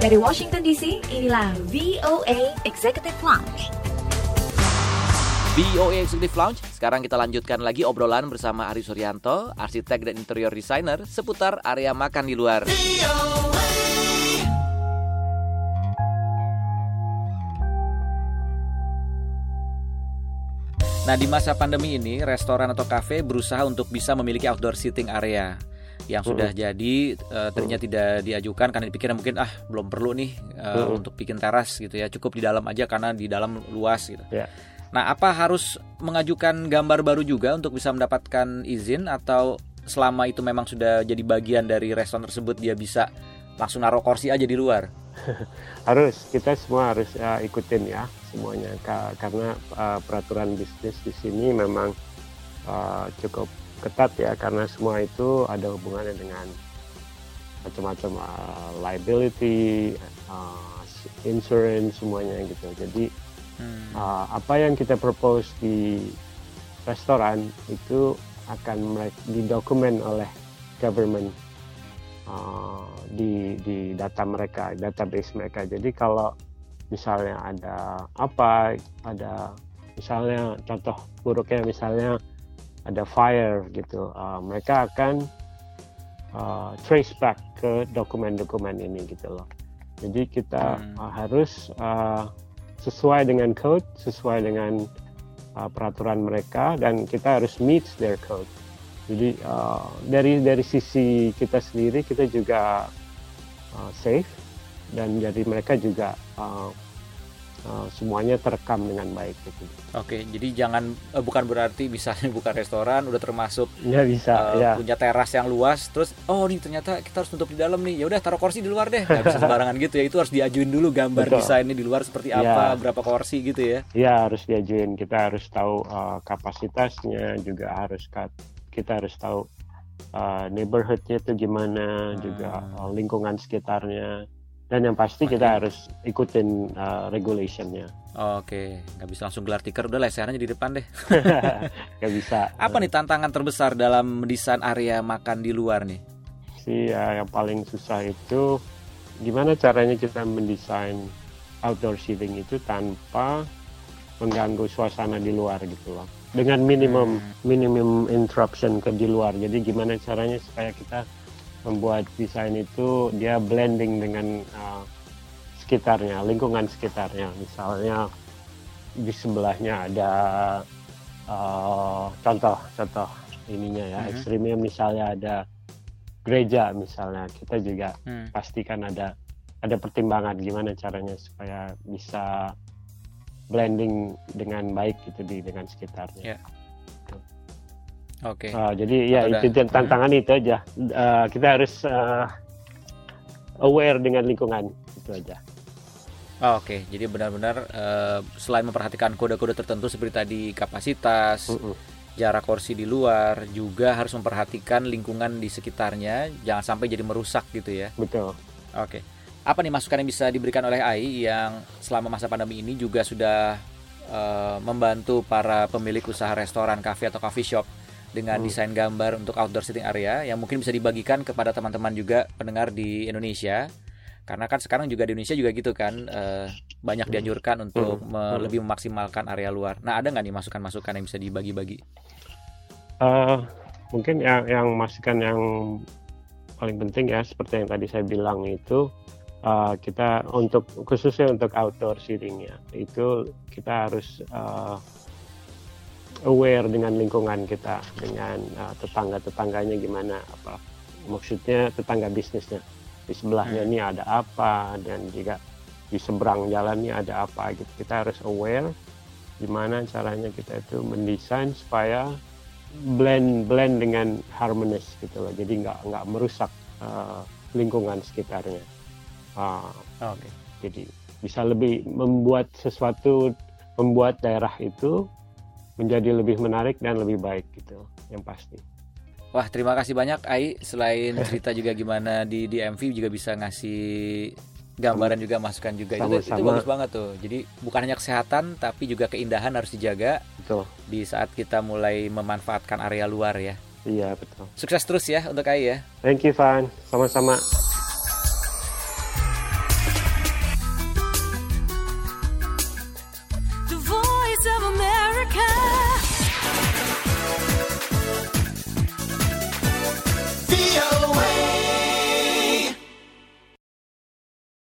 Dari Washington DC, inilah VOA Executive Lounge. VOA Executive Lounge. Sekarang kita lanjutkan lagi obrolan bersama Ari Suryanto, arsitek dan interior designer seputar area makan di luar. Nah, di masa pandemi ini, restoran atau kafe berusaha untuk bisa memiliki outdoor seating area yang sudah jadi uh, tadinya tidak diajukan karena dipikirnya mungkin ah belum perlu nih uh, untuk bikin teras gitu ya cukup di dalam aja karena di dalam luas gitu. Ya. Nah apa harus mengajukan gambar baru juga untuk bisa mendapatkan izin atau selama itu memang sudah jadi bagian dari restoran tersebut dia bisa langsung naruh kursi aja di luar? harus kita semua harus uh, ikutin ya semuanya Ka karena uh, peraturan bisnis di sini memang uh, cukup ketat ya karena semua itu ada hubungannya dengan macam-macam uh, liability, uh, insurance semuanya gitu. Jadi hmm. uh, apa yang kita propose di restoran itu akan didokumen oleh government uh, di di data mereka, database mereka. Jadi kalau misalnya ada apa, ada misalnya contoh buruknya misalnya ada fire gitu. Uh, mereka akan uh, trace back ke dokumen-dokumen ini gitu loh. Jadi kita hmm. uh, harus uh, sesuai dengan code sesuai dengan uh, peraturan mereka dan kita harus meet their code. Jadi uh, dari dari sisi kita sendiri kita juga uh, safe dan jadi mereka juga uh, uh, semuanya terekam dengan baik gitu. Oke, jadi jangan uh, bukan berarti misalnya bukan restoran udah termasuk ya bisa uh, ya. punya teras yang luas terus oh nih ternyata kita harus tutup di dalam nih. Ya udah taruh kursi di luar deh. Gak bisa sembarangan gitu ya. Itu harus diajuin dulu gambar Betul. desainnya di luar seperti ya. apa, berapa kursi gitu ya. Iya, harus diajuin. Kita harus tahu uh, kapasitasnya juga harus kita harus tahu uh, neighborhoodnya itu gimana, hmm. juga uh, lingkungan sekitarnya dan yang pasti okay. kita harus ikutin uh, regulationnya. Oke, nggak bisa langsung gelar tikar udah lesehannya di depan deh. nggak bisa. Apa nih tantangan terbesar dalam mendesain area makan di luar nih? Si ya, yang paling susah itu gimana caranya kita mendesain outdoor seating itu tanpa mengganggu suasana di luar gitu loh. Dengan minimum hmm. minimum interruption ke di luar. Jadi gimana caranya supaya kita membuat desain itu dia blending dengan uh, sekitarnya, lingkungan sekitarnya. Misalnya di sebelahnya ada uh, contoh contoh ininya ya, mm-hmm. ekstrimnya misalnya ada gereja misalnya, kita juga mm. pastikan ada ada pertimbangan gimana caranya supaya bisa blending dengan baik gitu di dengan sekitarnya. Yeah. Oke. Okay. Uh, jadi ya itu tantangan hmm. itu aja. Uh, kita harus uh, aware dengan lingkungan itu aja. Oh, Oke, okay. jadi benar-benar uh, selain memperhatikan kode-kode tertentu seperti tadi kapasitas, uh -uh. jarak kursi di luar, juga harus memperhatikan lingkungan di sekitarnya, jangan sampai jadi merusak gitu ya. Betul. Oke. Okay. Apa nih masukan yang bisa diberikan oleh AI yang selama masa pandemi ini juga sudah uh, membantu para pemilik usaha restoran, kafe atau coffee shop dengan hmm. desain gambar untuk outdoor sitting area yang mungkin bisa dibagikan kepada teman-teman juga pendengar di Indonesia karena kan sekarang juga di Indonesia juga gitu kan uh, banyak hmm. dianjurkan untuk hmm. me hmm. lebih memaksimalkan area luar. Nah ada nggak nih masukan-masukan yang bisa dibagi-bagi? Uh, mungkin yang yang masukan yang paling penting ya seperti yang tadi saya bilang itu uh, kita untuk khususnya untuk outdoor seating ya itu kita harus uh, aware dengan lingkungan kita dengan uh, tetangga-tetangganya gimana apa maksudnya tetangga bisnisnya di sebelahnya hmm. ini ada apa dan juga di seberang jalannya ada apa gitu kita harus aware gimana caranya kita itu mendesain supaya blend blend dengan harmonis gitu loh jadi nggak nggak merusak uh, lingkungan sekitarnya uh, okay. jadi bisa lebih membuat sesuatu membuat daerah itu menjadi lebih menarik dan lebih baik gitu yang pasti. Wah terima kasih banyak Ai. Selain cerita juga gimana di di MV juga bisa ngasih gambaran juga masukan juga. Sama, itu, sama. itu bagus banget tuh. Jadi bukan hanya kesehatan tapi juga keindahan harus dijaga betul. di saat kita mulai memanfaatkan area luar ya. Iya betul. Sukses terus ya untuk Ai ya. Thank you Van. Sama-sama